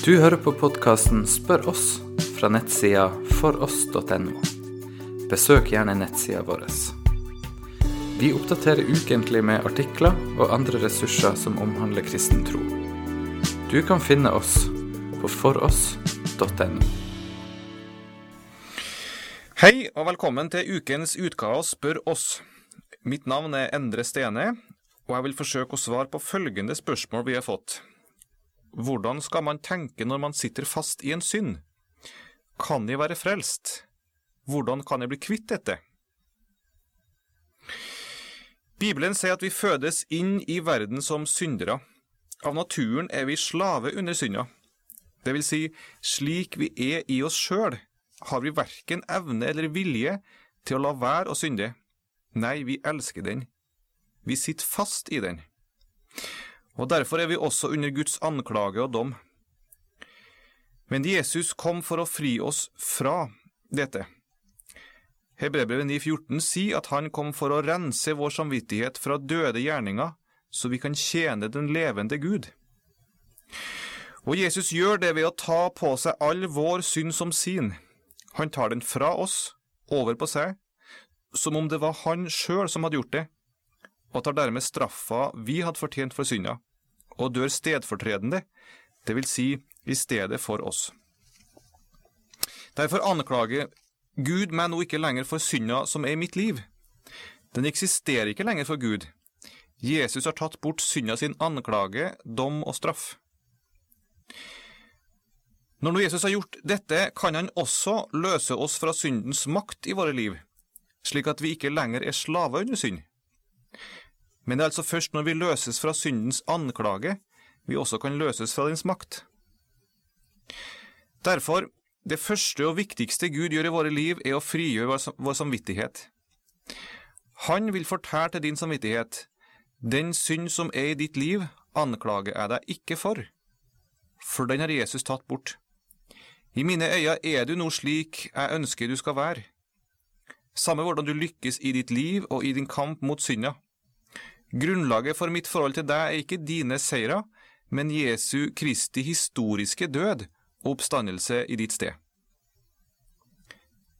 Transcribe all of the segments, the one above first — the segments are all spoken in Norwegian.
Du hører på podkasten Spør oss fra nettsida foross.no. Besøk gjerne nettsida vår. Vi oppdaterer ukentlig med artikler og andre ressurser som omhandler kristen tro. Du kan finne oss på foross.no. Hei og velkommen til ukens utgave av Spør oss. Mitt navn er Endre Stene, og jeg vil forsøke å svare på følgende spørsmål vi har fått. Hvordan skal man tenke når man sitter fast i en synd? Kan jeg være frelst? Hvordan kan jeg bli kvitt dette? Bibelen sier at vi fødes inn i verden som syndere. Av naturen er vi slave under synda. Det vil si, slik vi er i oss sjøl, har vi verken evne eller vilje til å la være å synde. Nei, vi elsker den. Vi sitter fast i den. Og Derfor er vi også under Guds anklage og dom. Men Jesus kom for å fri oss fra dette. Hebreerbrevet 9,14 sier at han kom for å rense vår samvittighet fra døde gjerninger, så vi kan tjene den levende Gud. Og Jesus gjør det ved å ta på seg all vår synd som sin. Han tar den fra oss, over på seg, som om det var han sjøl som hadde gjort det, og tar dermed straffa vi hadde fortjent for synda, og dør stedfortredende, det vil si i stedet for oss. Derfor anklager Gud meg nå ikke lenger for synda som er i mitt liv. Den eksisterer ikke lenger for Gud. Jesus har tatt bort synda sin anklage, dom og straff. Når nå Jesus har gjort dette, kan han også løse oss fra syndens makt i våre liv, slik at vi ikke lenger er slaver under synd. Men det er altså først når vi løses fra syndens anklage, vi også kan løses fra dens makt. Derfor, det første og viktigste Gud gjør i våre liv, er å frigjøre vår samvittighet. Han vil fortelle til din samvittighet, den synd som er i ditt liv, anklager jeg deg ikke for, for den har Jesus tatt bort. I mine øyne er du nå slik jeg ønsker du skal være. Samme hvordan du lykkes i ditt liv og i din kamp mot synda. Grunnlaget for mitt forhold til deg er ikke dine seire, men Jesu Kristi historiske død og oppstandelse i ditt sted.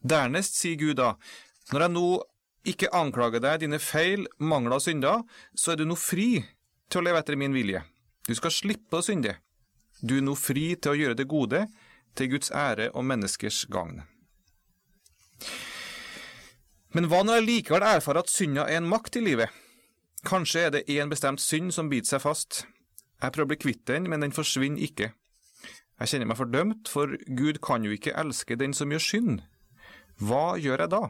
Dernest sier Gud da, når jeg nå ikke anklager deg dine feil, mangler og synder, så er du nå fri til å leve etter min vilje. Du skal slippe å synde. Du er nå fri til å gjøre det gode, til Guds ære og menneskers gagn. Men hva når jeg likevel erfarer at synda er en makt i livet? Kanskje er det én bestemt synd som biter seg fast. Jeg prøver å bli kvitt den, men den forsvinner ikke. Jeg kjenner meg fordømt, for Gud kan jo ikke elske den som gjør synd. Hva gjør jeg da?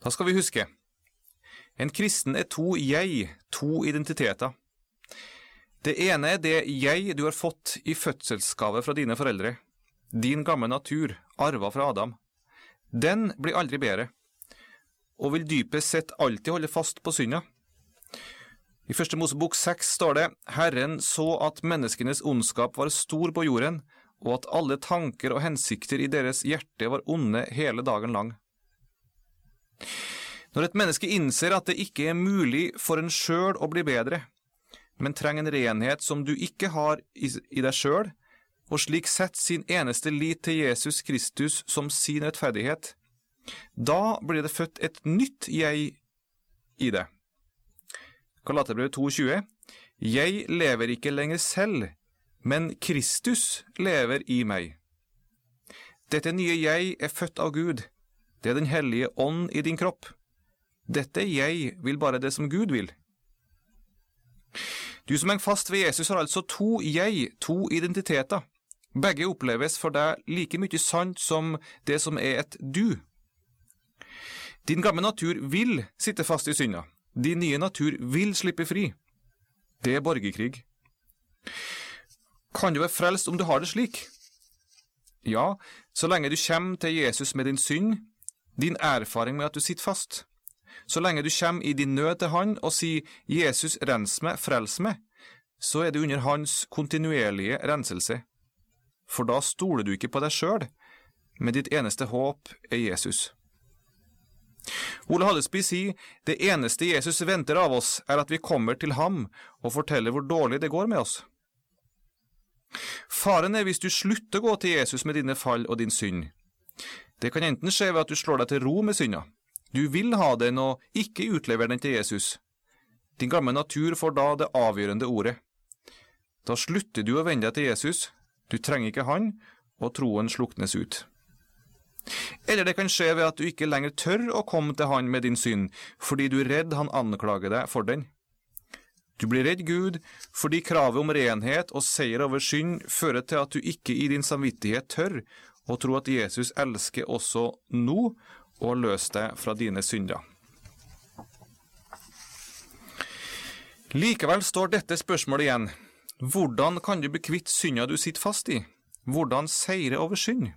Da skal vi huske, en kristen er to jeg, to identiteter. Det ene er det jeg du har fått i fødselsgave fra dine foreldre, din gamle natur, arva fra Adam. Den blir aldri bedre og vil dypest sett alltid holde fast på synda. I Første Mosebok seks står det Herren så at menneskenes ondskap var stor på jorden, og at alle tanker og hensikter i deres hjerte var onde hele dagen lang. Når et menneske innser at det ikke er mulig for en sjøl å bli bedre, men trenger en renhet som du ikke har i, deg sjøl, og slik setter sin eneste lit til Jesus Kristus som sin rettferdighet, da blir det født et nytt jeg i det. Galaterbrevet 2,20 Jeg lever ikke lenger selv, men Kristus lever i meg. Dette nye jeg er født av Gud, det er Den hellige ånd i din kropp. Dette jeg vil bare det som Gud vil. Du som henger fast ved Jesus, har altså to jeg, to identiteter. Begge oppleves for deg like mye sant som det som er et du. Din gamle natur vil sitte fast i synda. Din nye natur vil slippe fri. Det er borgerkrig. Kan du være frelst om du har det slik? Ja, så lenge du kommer til Jesus med din synd, din erfaring med at du sitter fast. Så lenge du kommer i din nød til Han og sier Jesus, rens meg, frels meg, så er du under Hans kontinuerlige renselse. For da stoler du ikke på deg sjøl, men ditt eneste håp er Jesus. Ole Hallesby sier det eneste Jesus venter av oss, er at vi kommer til ham og forteller hvor dårlig det går med oss. Faren er hvis du slutter å gå til Jesus med dine fall og din synd. Det kan enten skje ved at du slår deg til ro med synda. Du vil ha den og ikke utlevere den til Jesus. Din gamle natur får da det avgjørende ordet. Da slutter du å vende deg til Jesus, du trenger ikke han, og troen sluknes ut. Eller det kan skje ved at du ikke lenger tør å komme til han med din synd, fordi du er redd han anklager deg for den. Du blir redd Gud fordi kravet om renhet og seier over synd fører til at du ikke i din samvittighet tør å tro at Jesus elsker også nå og løser deg fra dine synder. Likevel står dette spørsmålet igjen. Hvordan kan du bli kvitt synda du sitter fast i? Hvordan seire over synd?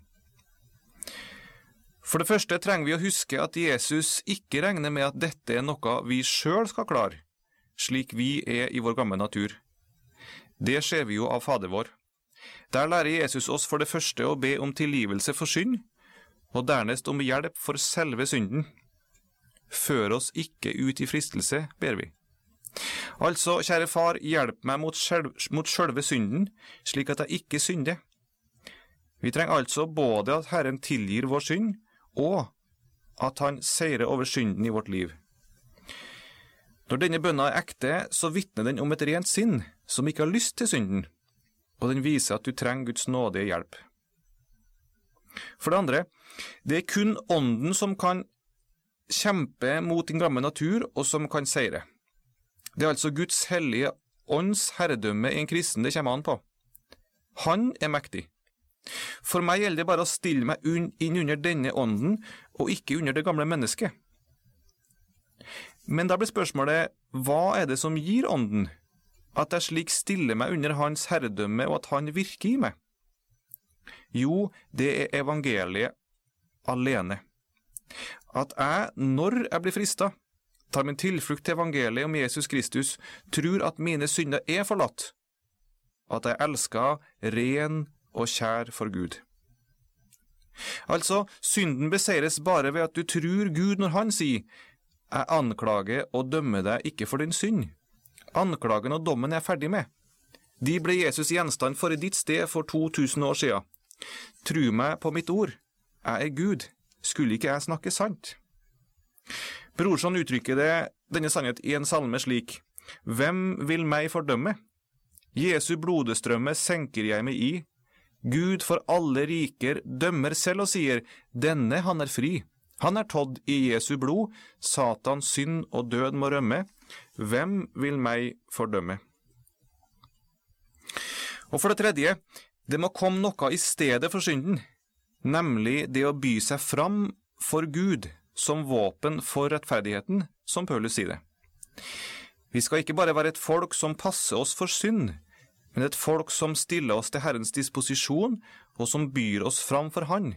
For det første trenger vi å huske at Jesus ikke regner med at dette er noe vi sjøl skal klare, slik vi er i vår gamle natur. Det ser vi jo av Fader vår. Der lærer Jesus oss for det første å be om tilgivelse for synd, og dernest om hjelp for selve synden. Før oss ikke ut i fristelse, ber vi. Altså, kjære far, hjelp meg mot, mot sjølve synden, slik at jeg ikke synder. Vi trenger altså både at Herren tilgir vår synd, og at Han seirer over synden i vårt liv. Når denne bønna er ekte, så vitner den om et rent sinn som ikke har lyst til synden, og den viser at du trenger Guds nådige hjelp. For det andre, det er kun Ånden som kan kjempe mot din gamle natur, og som kan seire. Det er altså Guds hellige ånds herredømme en kristen det kommer an på. Han er mektig. For meg gjelder det bare å stille meg inn under denne ånden, og ikke under det gamle mennesket. Men da blir spørsmålet, hva er det som gir ånden, at jeg slik stiller meg under hans herredømme, og at han virker i meg? Jo, det er evangeliet alene. At jeg, når jeg blir frista, tar min tilflukt til evangeliet om Jesus Kristus, tror at mine synder er forlatt, at jeg elsker ren og kjær for Gud. Altså, synden beseires bare ved at du tror Gud når Han sier, Jeg anklager og dømmer deg ikke for din synd. Anklagen og dommen er jeg ferdig med. De ble Jesus gjenstand for i ditt sted for 2000 år siden. Tru meg på mitt ord, jeg er Gud, skulle ikke jeg snakke sant? Brorson uttrykker det, denne sannhet i en salme slik, Hvem vil meg fordømme? Jesu blodestrømme senker jeg meg i. Gud for alle riker dømmer selv og sier, Denne han er fri. Han er tådd i Jesu blod, Satans synd og død må rømme. Hvem vil meg fordømme? Og for det tredje, det må komme noe i stedet for synden, nemlig det å by seg fram for Gud som våpen for rettferdigheten, som Paulus sier det. Vi skal ikke bare være et folk som passer oss for synd, men et folk som stiller oss til Herrens disposisjon, og som byr oss fram for Han.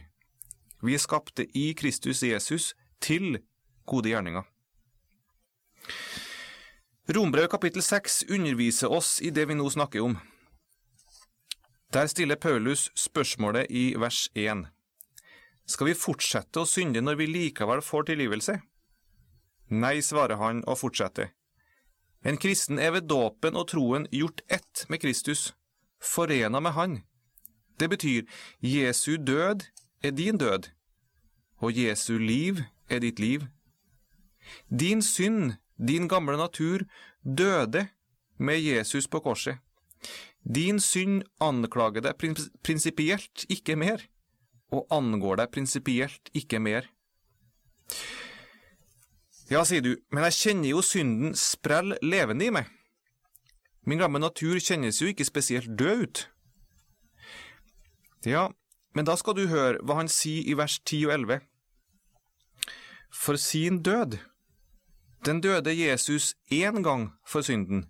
Vi er skapte i Kristus Jesus til gode gjerninger. Rombrevet kapittel 6 underviser oss i det vi nå snakker om. Der stiller Paulus spørsmålet i vers 1. Skal vi fortsette å synde når vi likevel får tilgivelse? Nei, svarer han og fortsetter. En kristen er ved dåpen og troen gjort ett med Kristus, forena med Han. Det betyr Jesu død er din død, og Jesu liv er ditt liv. Din synd, din gamle natur, døde med Jesus på korset. Din synd anklager deg prinsipielt ikke mer, og angår deg prinsipielt ikke mer. Ja, sier du, men jeg kjenner jo synden sprell levende i meg. Min gamle natur kjennes jo ikke spesielt død ut. Ja, men da skal du høre hva han sier i vers 10 og 11. For sin død, den døde Jesus én gang for synden,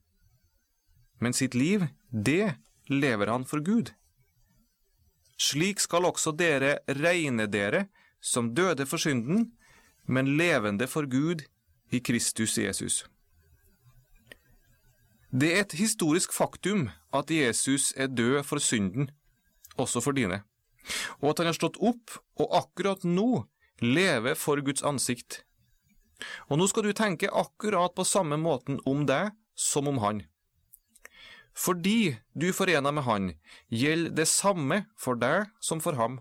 men sitt liv det lever han for Gud. Slik skal også dere regne dere som døde for synden, men levende for Gud i Kristus Jesus. Det er et historisk faktum at Jesus er død for synden, også for dine, og at han har stått opp og akkurat nå lever for Guds ansikt. Og nå skal du tenke akkurat på samme måten om deg som om han. Fordi du forener med Han, gjelder det samme for deg som for ham.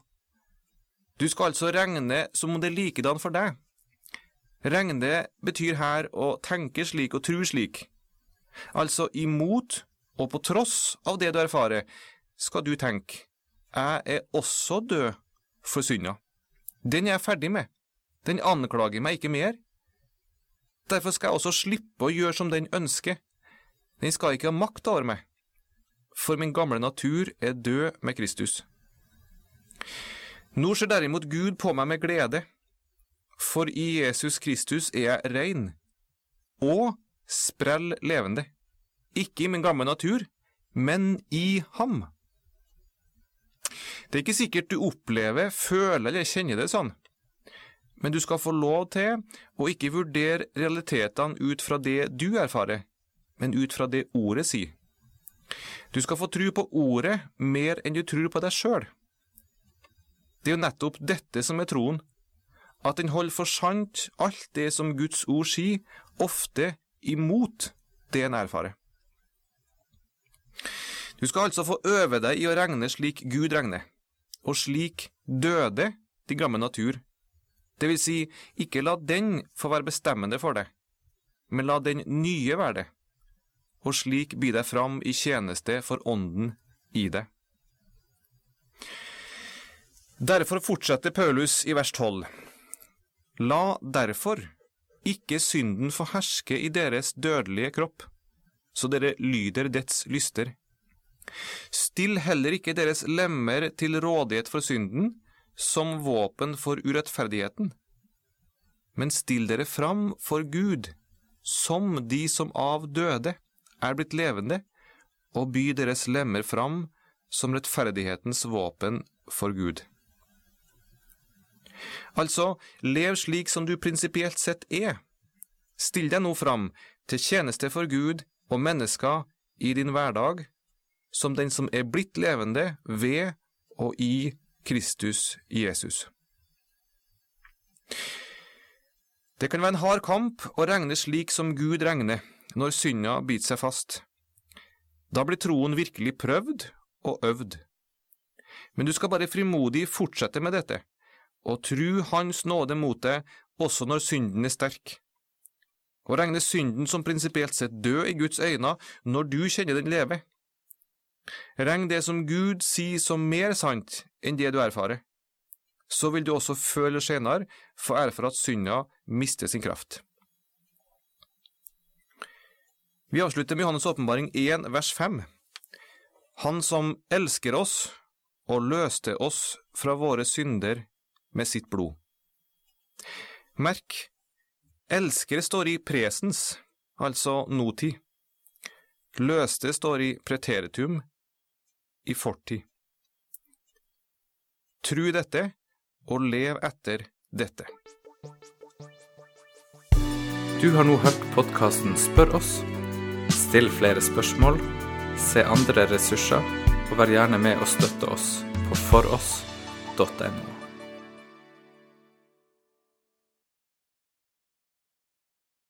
Du skal altså regne som om det er likedan for deg. Regne betyr her å tenke slik og tro slik. Altså imot og på tross av det du erfarer, skal du tenke, jeg er også død for synda. Den er jeg ferdig med. Den anklager meg ikke mer. Derfor skal jeg også slippe å gjøre som den ønsker. Den skal ikke ha makt over meg, for min gamle natur er død med Kristus. Nå ser derimot Gud på meg med glede, for i Jesus Kristus er jeg rein og sprell levende, ikke i min gamle natur, men i ham. Det er ikke sikkert du opplever, føler eller kjenner det sånn, men du skal få lov til å ikke vurdere realitetene ut fra det du erfarer, men ut fra det ordet sier. Du skal få tro på ordet mer enn du tror på deg sjøl. Det er jo nettopp dette som er troen, at den holder for sant alt det som Guds ord sier, ofte imot det en erfarer. Du skal altså få øve deg i å regne slik Gud regner, og slik døde din gamle natur. Det vil si, ikke la den få være bestemmende for deg, men la den nye være det, og slik by deg fram i tjeneste for Ånden i deg. Derfor fortsetter Paulus i vers 12. La derfor ikke synden få herske i deres dødelige kropp, så dere lyder dets lyster. Still heller ikke deres lemmer til rådighet for synden, som våpen for urettferdigheten, men still dere fram for Gud, som de som av døde er blitt levende, og by deres lemmer fram som rettferdighetens våpen for Gud. Altså, lev slik som du prinsipielt sett er. Still deg nå fram til tjeneste for Gud og mennesker i din hverdag, som den som er blitt levende ved og i Kristus Jesus. Det kan være en hard kamp å regne slik som Gud regner, når synda biter seg fast. Da blir troen virkelig prøvd og øvd. Men du skal bare frimodig fortsette med dette, og tru Hans nåde mot deg også når synden er sterk. Og regne synden som prinsipielt sett død i Guds øyne når du kjenner den leve. Regn det som Gud sier som mer sant enn det du erfarer. Så vil du også før eller senere få erfare at synda mister sin kraft. Vi avslutter med Johannes' åpenbaring 1, vers 5. Han som elsker oss og løste oss fra våre synder med sitt blod. Merk, elsker står i presens, altså notid. Løste står i preteritum, i fortid. Tru dette, og lev etter dette. Du har nå hørt podkasten Spør oss. Still flere spørsmål, se andre ressurser, og vær gjerne med å støtte oss på foross.no.